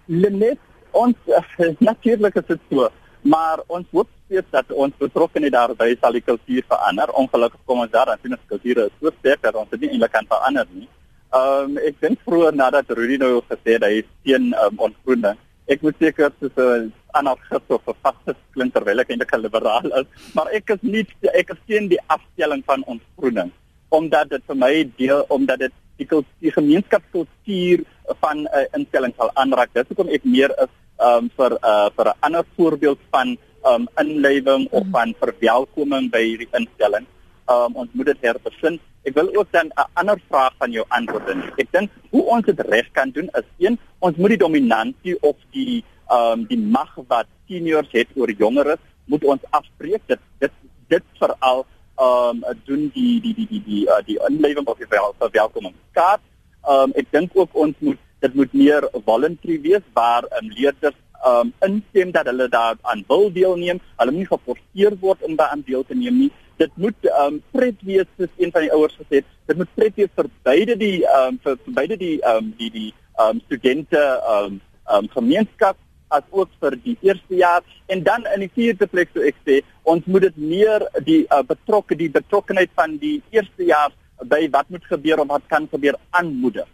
Lenet ons natuurlik is dit so, maar ons hoop steeds dat ons betrokkeheid daarby sal die kultuur verander. Ongelukkig kom ons daar aan sien dat kultuur so sterk dat ons dit nie eintlik kan verander nie. Ehm um, ek dink vroeër nadat Rudy nou gesê het hy is teen um, ontgroening ek moet seker so 'n anarchist of 'n vaste klink terwyl ek eintlik 'n liberaal is, maar ek is nie ek is teen die afstelling van ons groening omdat dit vir my deel omdat dit die, die gemeenskapskultuur van 'n uh, instelling sal aanraak. Dis hoekom ek meer is um, vir uh, vir 'n ander voorbeeld van um inlewing of van verwelkoming by hierdie instelling. Um ons moet dit herbesin. Ek wil ook dan 'n ander vraag van jou antwoord. Ek dink hoe ons dit reg kan doen is een, ons moet die dominansie of die um die mag wat seniors het oor jongeres moet ons afbreek. Dit dit dit veral um doen die die die die die uh, die inlewing of die verwelkoming. Kaart um ek dink ook ons moet dit moet meer voluntary wees waar um, leerders um instem dat hulle daar aan wil deelneem. Hulle moet nie geforseer word om daaraan deel te neem nie. Dit moet um pret wees soos een van die ouers gesê het. Dit moet pret wees vir beide die um vir, vir beide die um die die um studente um um gemeenskap as ook vir die eerste jaar en dan in die vierde plek so ek sê ons moet dit meer die uh, betrokke die betrokkenheid van die eerste jaar by wat moet gebeur of wat kan gebeur aanmoedig.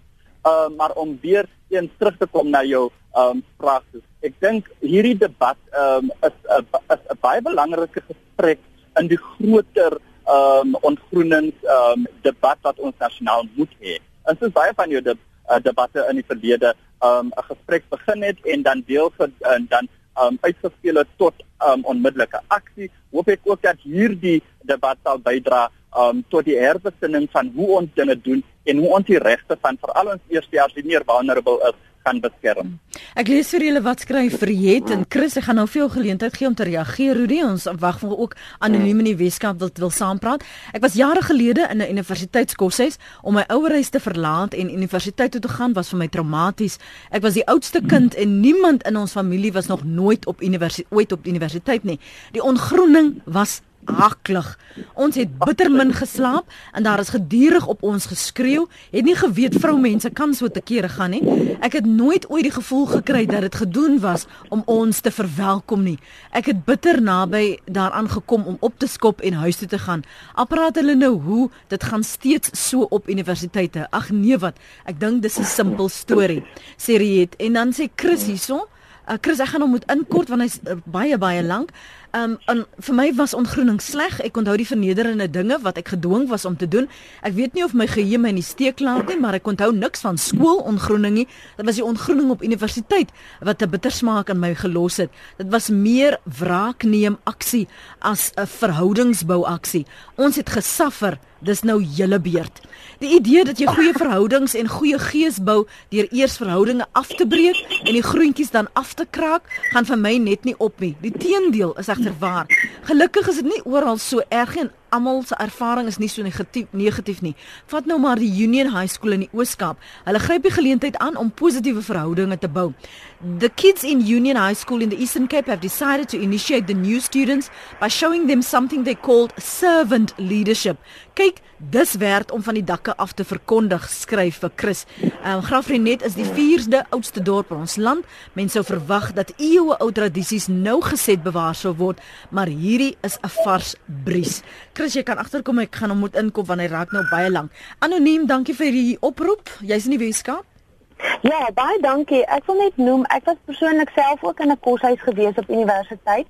Uh maar om weer eens terug te kom na jou um vraag. Ek dink hierdie debat um is 'n is 'n baie belangrike gesprek in die groter um ontgroenings um debat wat ons nasionaal moet hê. En soos baie van jou de, uh, debatte in die verlede um 'n gesprek begin het en dan deel en dan um uitgespeel het tot um onmiddellike aksie. Hoop ek ook dat hierdie debat sal bydra um tot die herbesinning van hoe ons dinge doen en hoe ons die regte van veral ons eerstejaars die meer vulnerable is kan beskerm. Ek lees vir julle wat skryf Riet en Chris, ek gaan nou veel geleentheid gee om te reageer. Rudy, ons wag vir ook anoniem in die Weskaap wil wil saampraat. Ek was jare gelede in 'n universiteitskoshuis om my ouerhuis te verlaat en universiteit toe te gaan was vir my traumaties. Ek was die oudste kind en niemand in ons familie was nog nooit op universiteit ooit op universiteit nie. Die ongroening was aklig. Ons het bitter min geslaap en daar is gedurig op ons geskreeu. Het nie geweet vroumense kan so te kere gaan nie. Ek het nooit ooit die gevoel gekry dat dit gedoen was om ons te verwelkom nie. Ek het bitter naby daaraan gekom om op te skop en huis toe te gaan. Apparaat hulle nou hoe dit gaan steeds so op universiteite. Ag nee wat. Ek dink dis 'n simpel storie. Sê Riet en dan sê Chris hierso. Uh, Chris ek gaan hom moet inkort want hy's uh, baie baie lank. Um en vir my was ontgroening sleg. Ek onthou die vernederende dinge wat ek gedwing was om te doen. Ek weet nie of my geheue my in die steek laat nie, maar ek onthou niks van skoolontgroening nie. Dit was die ontgroening op universiteit wat 'n bittersmaak in my gelos het. Dit was meer wraakneem aksie as 'n verhoudingsbou aksie. Ons het gesuffer dis nou julle beurt. Die idee dat jy goeie verhoudings en goeie gees bou deur eers verhoudinge af te breek en die groentjies dan af te kraak, gaan vir my net nie op nie. Die teendeel is egter waar. Gelukkig is dit nie oral so erg en almal se ervaring is nie so negatief negatief nie. Vat nou maar die Union High School in die Ooskaap. Hulle gryp die geleentheid aan om positiewe verhoudinge te bou. The kids in Union High School in the Eastern Cape have decided to initiate the new students by showing them something they called servant leadership. Kyk, dis werd om van die dakke af te verkondig, skryf vir Chris. Ehm um, Graafrenet is die 4de oudste dorp in ons land. Mense sou verwag dat eeue ou tradisies nou geset bewaar sou word, maar hierdie is 'n vars bries. Chris, jy kan agterkom, ek gaan hom moet inkom want hy raak nou baie lank. Anoniem, dankie vir die oproep. Jy's in die Weskaap. Ja, baie dankie. Ek wil net noem, ek was persoonlik self ook in 'n koshuis gewees op universiteit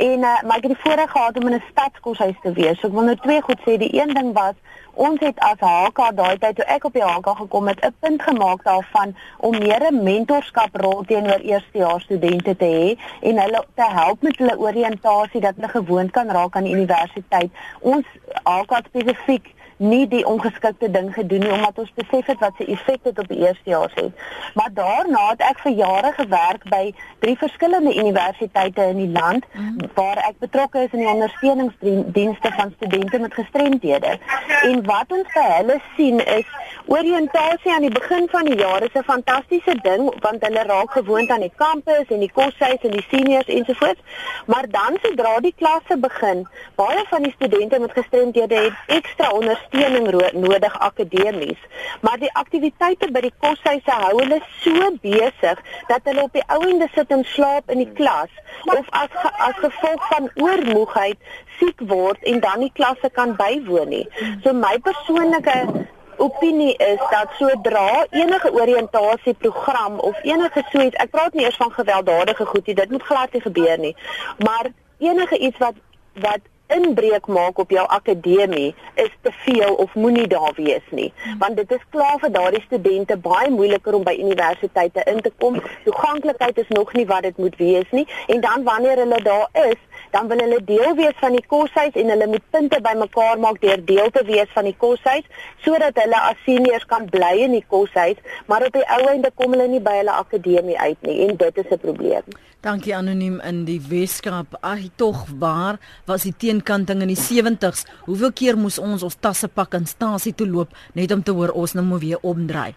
en uh, maar ek het die voorreg gehad om in 'n stadskoshuis te wees. So ek wil nou twee goed sê. Die een ding was ons het as HK daai tyd toe ek op die HK gekom het, 'n punt gemaak daarvan om meer 'n mentorskap rol teenoor eerstejaars studente te hê en hulle te help met hulle oriëntasie dat hulle gewoond kan raak aan die universiteit. Ons HK spesifiek nie die ongeskikte ding gedoen nie omdat ons besef het wat se effek dit op die eerstejaars het. Maar daarna het ek vir jare gewerk by drie verskillende universiteite in die land mm. waar ek betrokke is in die ondersteuningsdienste van studente met gestremthede. En wat ons by hulle sien is oriëntasie aan die begin van die jaar is 'n fantastiese ding want hulle raak gewoond aan die kampus en die koshuis en die seniors ensovoorts. Maar dan sodra die klasse begin, baie van die studente met gestremthede het ekstra ondersteuning ondersteuning nodig akademies, maar die aktiwiteite by die koshuise hou hulle so besig dat hulle op die ouende sit en slaap in die klas of as as gevolg van oormoegheid siek word en dan nie klasse kan bywoon nie. So my persoonlike opinie is dat sodra enige oriëntasieprogram of enige so iets, ek praat nie eers van gewelddadige goed nie, dit moet glad nie gebeur nie, maar enige iets wat wat inbreuk maak op jou akademie is te veel of moenie daar wees nie. Want dit is klaar vir daardie studente baie moeiliker om by universiteite in te kom. Toeganklikheid is nog nie wat dit moet wees nie. En dan wanneer hulle daar is dan wil hulle deel wees van die koshuis en hulle moet punte bymekaar maak deur deel te wees van die koshuis sodat hulle as seniors kan bly in die koshuis, maar op die ou einde kom hulle nie by hulle akademie uit nie en dit is 'n probleem. Dankie anoniem in die Weskaap. Ag tog waar was die teenkanting in die 70s? Hoeveel keer moes ons ons tasse pak en stasie toe loop net om te hoor ons nou moet weer omdraai?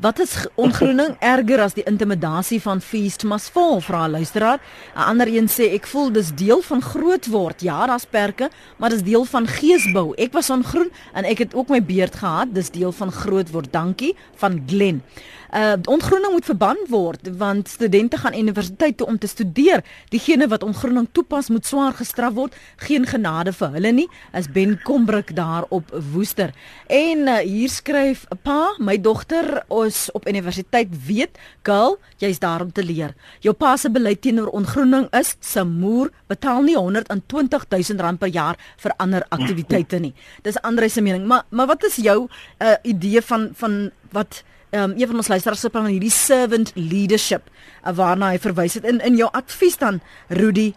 Wat is ongroening erger as die intimidasie van feast must fall vra luisteraar. 'n Ander een sê ek voel dis deel van groot word. Ja, daar's perke, maar dis deel van geesbou. Ek was ongroen en ek het ook my beerd gehad. Dis deel van groot word. Dankie van Glen. Uh ontgroening moet verban word want studente gaan universiteit toe om te studeer. Diegene wat ontgroening toepas moet swaar gestraf word. Geen genade vir hulle nie. Is Ben Kombruk daar op Woester. En uh, hier skryf 'n pa, my dogter is op universiteit weet, girl, jy's daar om te leer. Jou pa se beleid teenoor ontgroening is se moer betaal nie 120 000 rand per jaar vir ander aktiwiteite nie. Dis Andre se mening. Maar maar wat is jou uh, idee van van wat um, een van ons luisteraars het van hierdie servant leadership uh, waarna hy verwys het in in jou advies dan Rudy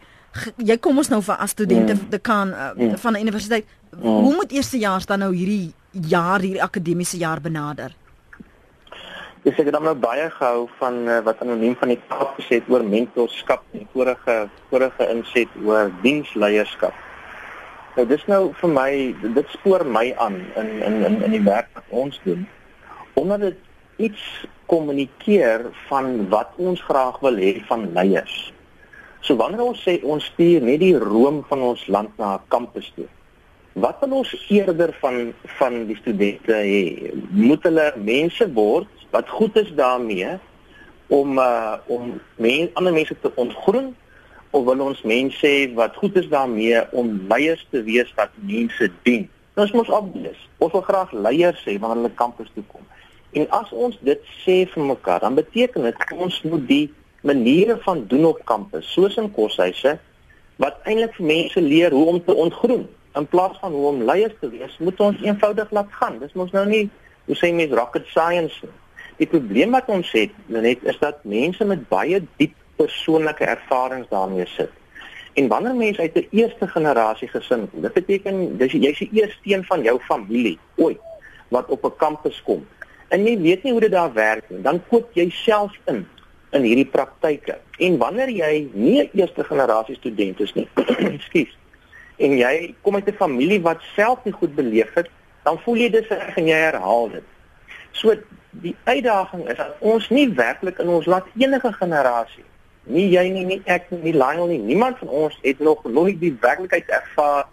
jy kom ons nou vir as studente mm. dekan uh, mm. van 'n universiteit mm. hoe moet eerstejaars dan nou hierdie jaar hierdie akademiese jaar benader Dis ek het dan nou baie gehou van uh, wat anoniem van die taak gesê het oor mentorskap en vorige vorige inset oor diensleierskap. Nou dis nou vir my dit spoor my aan in in in in die werk wat ons doen. Omdat dit iets kommunikeer van wat ons graag wil hê van leiers. So wanneer ons sê ons stuur net die room van ons land na 'n kampus toe. Wat wil ons eerder van van die studente hê? Moet hulle mense word wat goed is daarmee om uh, om men, ander mense te ontgroen of wil ons mense wat goed is daarmee om leiers te wees wat mense dien? Ons moet opblis. Ons wil graag leiers hê wanneer hulle kampus toe kom. En as ons dit sê vir mekaar, dan beteken dit ons moet die maniere van doen op kampus, soos in koshuise, wat eintlik vir mense leer hoe om te ontgroen in plaas van hoe om leiers te wees, moet ons eenvoudig laat gaan. Dis mos nou nie hoe sê mens rocket science nie. Die probleem wat ons het, net is dat mense met baie diep persoonlike ervarings daarmee sit. En wanneer mense uit 'n eerste generasie gesin kom, dit beteken dis jy's die eerste een van jou familie ooit wat op 'n kampus kom en jy weet nie hoe dit daar werk nie, dan koop jy self in in hierdie praktyke. En wanneer jy nie 'n eerste generasie student is nie, ekskuus, en jy kom uit 'n familie wat self nie goed beleef het, dan voel jy dis reg en jy herhaal dit. So die uitdaging is dat ons nie werklik in ons laat enige generasie nie jy nie nie ek nie, nie Lionel nie niemand van ons het nog nooit die werklikheid ervaar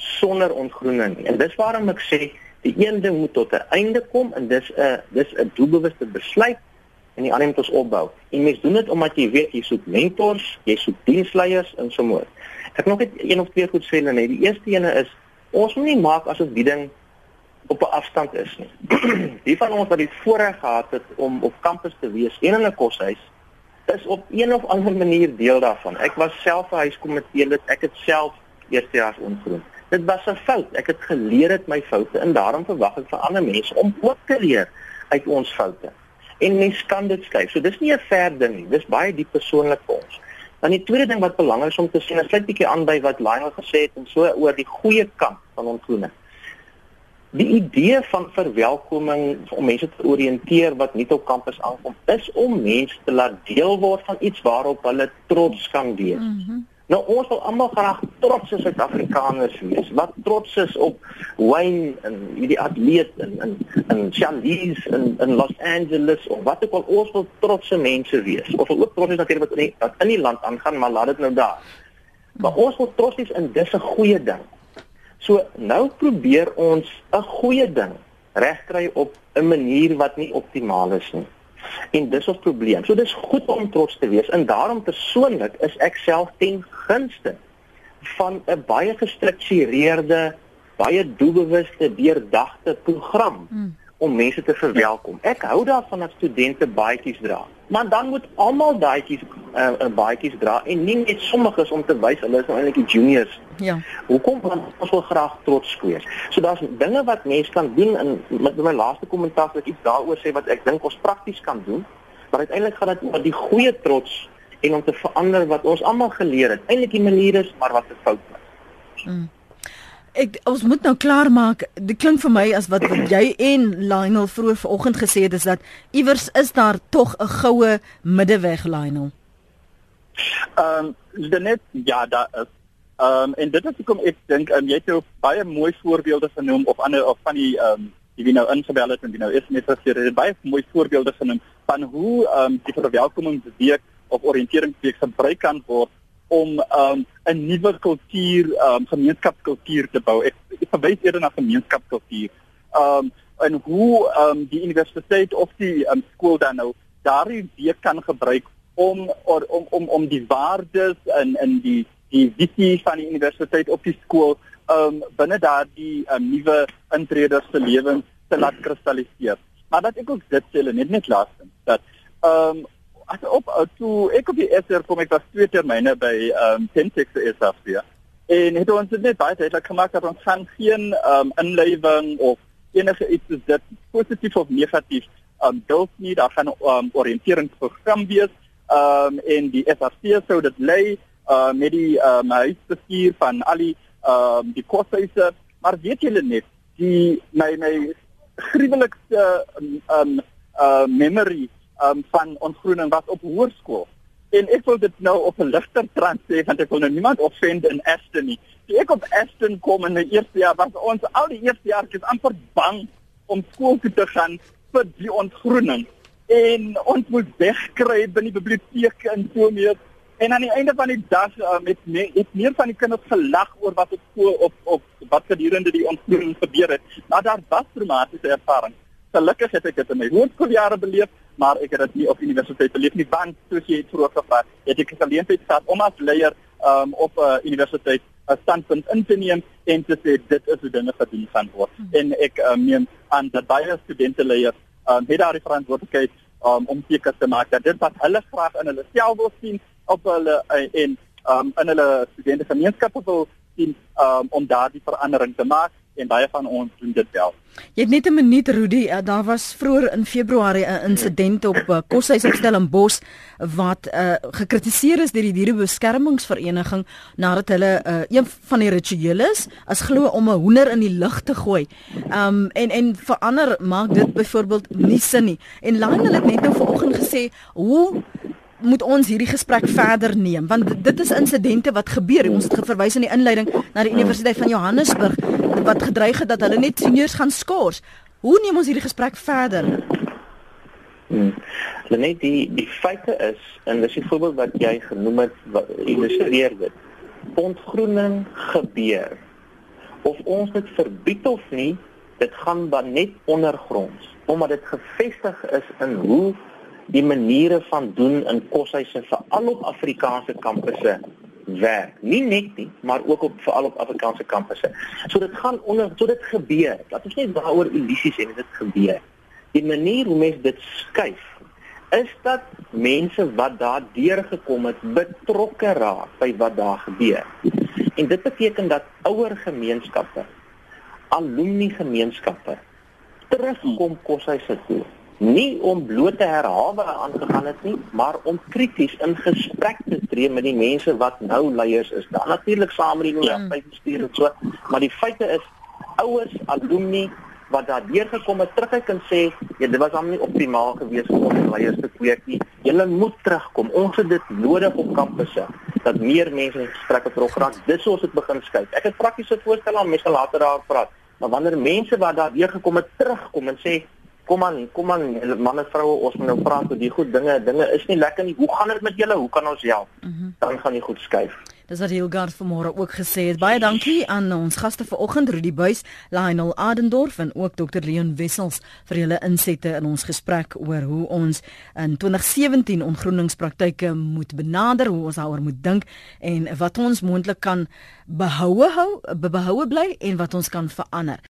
sonder ontgroening nie. En dis waarom ek sê Die een ding moet tot 'n einde kom en dis 'n dis 'n doelbewuste besluit en die ander moet ons opbou. En mens doen dit omdat jy weet jy soek mentors, jy soek diensleiers en so voort. Ek nog net een of twee goed sê net. Die eerste ene is ons moet nie maak asof die ding op 'n afstand is nie. die van ons wat dit voorreg gehad het om op kampus te wees en in 'n koshuis is op een of ander manier deel daarvan. Ek was self 'n huiskomitee lid. Ek het self eerstejaars ongroen. Dit was 'n fout. Ek het geleer uit my foute en daarom verwag ek van ander mense om ook te leer uit ons foute. En mens kan dit skryf. So dis nie 'n ver ding nie. Dis baie diep persoonlik vir ons. Dan die tweede ding wat belangrik is om te sien, is net bietjie aan by wat Lionel gesê het en so oor die goeie kant van ontgroening. Die idee van verwelkoming om mense te oriënteer wat nie op kampus aankom, is om mense te laat deel word van iets waarop hulle trots kan wees. Mm -hmm. Nou ons wil almal graag trots as Suid-Afrikaners wees. Wat trots is op Wayne en hierdie atleet en en en Charlize in in Los Angeles of wat ook al ons wil trotse mense wees. Ons wil ook trots wees natuurlik wat in die, wat in die land aangaan, maar laat dit nou daar. Maar ons wil trots wees in dis 'n goeie ding. So nou probeer ons 'n goeie ding regkry op 'n manier wat nie optimaal is nie. En dis ons probleem. So dis goed om trots te wees en daarom persoonlik is ek self ten gunste van 'n baie gestruktureerde, baie doelbewuste, deurdagte program. Hmm om mense te verwelkom. Ek hou daarvan dat studente baadjies dra. Maar dan moet almal daadjies uh, uh, baadjies dra en nie net sommiges om te wys hulle is nou eintlik die juniors. Ja. Hoekom want ons wil graag trots wees. So daar's dinge wat mense kan doen en met my laaste kommentaar wat ek iets daaroor sê wat ek dink ons prakties kan doen. Maar uiteindelik gaan dit oor die goeie trots en om te verander wat ons almal geleer het. Eintlik die manier is maar wat 'n fout was. Mm. Ek ons moet nou klaar maak. Dit klink vir my as wat, wat jy en Lionel vroeër vanoggend gesê het is dat iewers is daar tog 'n goue middeweg Lionel. Ehm um, net ja, daar is ehm um, en dit is hoekom ek dink um, jy het nou baie mooi voorbeelde genoem of ander of van die ehm um, die wie nou ingebel het en die nou is net gesê het baie mooi voorbeelde genoem van hoe ehm um, die verwelkomingsweek of oriënteringsweek gebruik kan word om um, 'n nuwe kultuur, um, gemeenskapskultuur te bou. Ek, ek verwys eerder na gemeenskapskultuur. Um en hoe um die universiteit of die um, skool dan nou daardie week kan gebruik om or, om om om die waardes en en die die visie van die universiteit op die skool um binne daardie um, nuwe intreders se lewens te laat kristalliseer. Maar dat ek ook dit sê net net laastens dat um as op uh, toe ek op die SR kom ek was twee termyne by ehm um, Tentex SRC en het ons net baie duidelik gemaak dat ons gaan geen ehm um, inlewing of enige iets soos dit positief of negatief ehm um, duld nie. Daar gaan 'n um, oriënteringsprogram wees. Ehm um, en die SRC sou dit lei uh, met die ehm um, huisbestuur van al die ehm um, die koshuise. Maar weet julle net die my my gruwelikste ehm um, uh, memory um, van ontgroening was op hoërskool. En ek wil dit nou op 'n ligter trant sê want ek wil nou niemand offend in Aston nie. Toe ek op Aston kom in die eerste jaar was ons al die eerste jaar kies amper bang om skool toe te gaan vir die ontgroening. En ons moet wegkry binne die biblioteek en so meer. En aan die einde van die dag uh, met me, het meer van die kinders gelag oor wat op skool op op wat gedurende die ontgroening gebeur het. Maar daar was traumatiese ervarings. Gelukkig het ek dit in my hoërskooljare beleef maar ek het dit nie op universiteit beleef nie want soos jy het vroeër gevra het ek geleentheid gehad om as leier um, op 'n uh, universiteit 'n standpunt in te neem en te sê dit is hoe dinge gedoen gaan word hmm. en ek um, neem aan dat baie studente leiers um, het daar die verantwoordelikheid um, om seker te maak dat dit wat hulle graag in hulle self wil sien op hulle uh, en um, in hulle studente gemeenskappe wil sien um, om daardie verandering te maak en baie van ons doen dit wel. Jy het net 'n minuut Rudy, uh, daar was vroeër in Februarie 'n insident op uh, Koshuis op Stellenbosch wat uh, gekritiseer is deur die dierebeskermingsvereniging nadat hulle uh, een van die rituele is as glo om 'n hoender in die lug te gooi. Um en en verander maak dit byvoorbeeld nie sin nie. En Lionel het net nou vanoggend gesê hoe moet ons hierdie gesprek verder neem want dit is insidente wat gebeur ons het verwys in die inleiding na die universiteit van Johannesburg wat gedreig het dat hulle net seniors gaan skors. Hoe neem ons hierdie gesprek verder? Hmm. net die die feite is en dis die voorbeeld wat jy genoem het wat illustreer dit. Ontgroening gebeur. Of ons dit verbied of nie dit gaan dan net ondergronds. Omdat dit gefestig is in hoe die maniere van doen in koshuise veral op Afrikaanse kampusse werk. Nie net nie, maar ook op veral op Afrikaanse kampusse. So dit gaan onder so dit gebeur. Laat ons net daaroor illusies hê dit gebeur. Die manier hoe mense dit skuif is dat mense wat daar deurgekom het betrokke raak by wat daar gebeur. En dit beteken dat ouer gemeenskappe, alumni gemeenskappe terugkom koshuise toe nie om blote herhawe aan te gaan het nie, maar om krities in gesprek te tree met die mense wat nou leiers is. Dan natuurlik saam met die universiteit ja. bestuur en so, maar die feite is ouers, alumni wat daar deurgekom het terugkyk en sê, ja, dit was hom nie optimaal geweest om ons leiers te kweek nie. Julle moet terugkom. Ons het dit nodig op kampusse dat meer mense in gesprek betrok raak. Dis hoe ons dit begin skuif. Ek het praktiese voorstelle aan mense later daar praat. Maar wanneer mense wat daar deurgekom het terugkom en sê kom aan, kom aan, manne vroue, ons moet nou praat oor die goed dinge. Dinge is nie lekker nie. Hoe gaan dit met julle? Hoe kan ons help? Mm -hmm. Dan gaan jy goed skuif. Dis wat Hilgard vanmôre ook gesê het. Baie dankie aan ons gaste vanoggend, Rudy Buys, Lionel Adendorf en ook Dr Leon Wessels vir julle insette in ons gesprek oor hoe ons in 2017 ongroeningspraktyke moet benader, hoe ons daaroor moet dink en wat ons moontlik kan behoue hou, behoue bly en wat ons kan verander.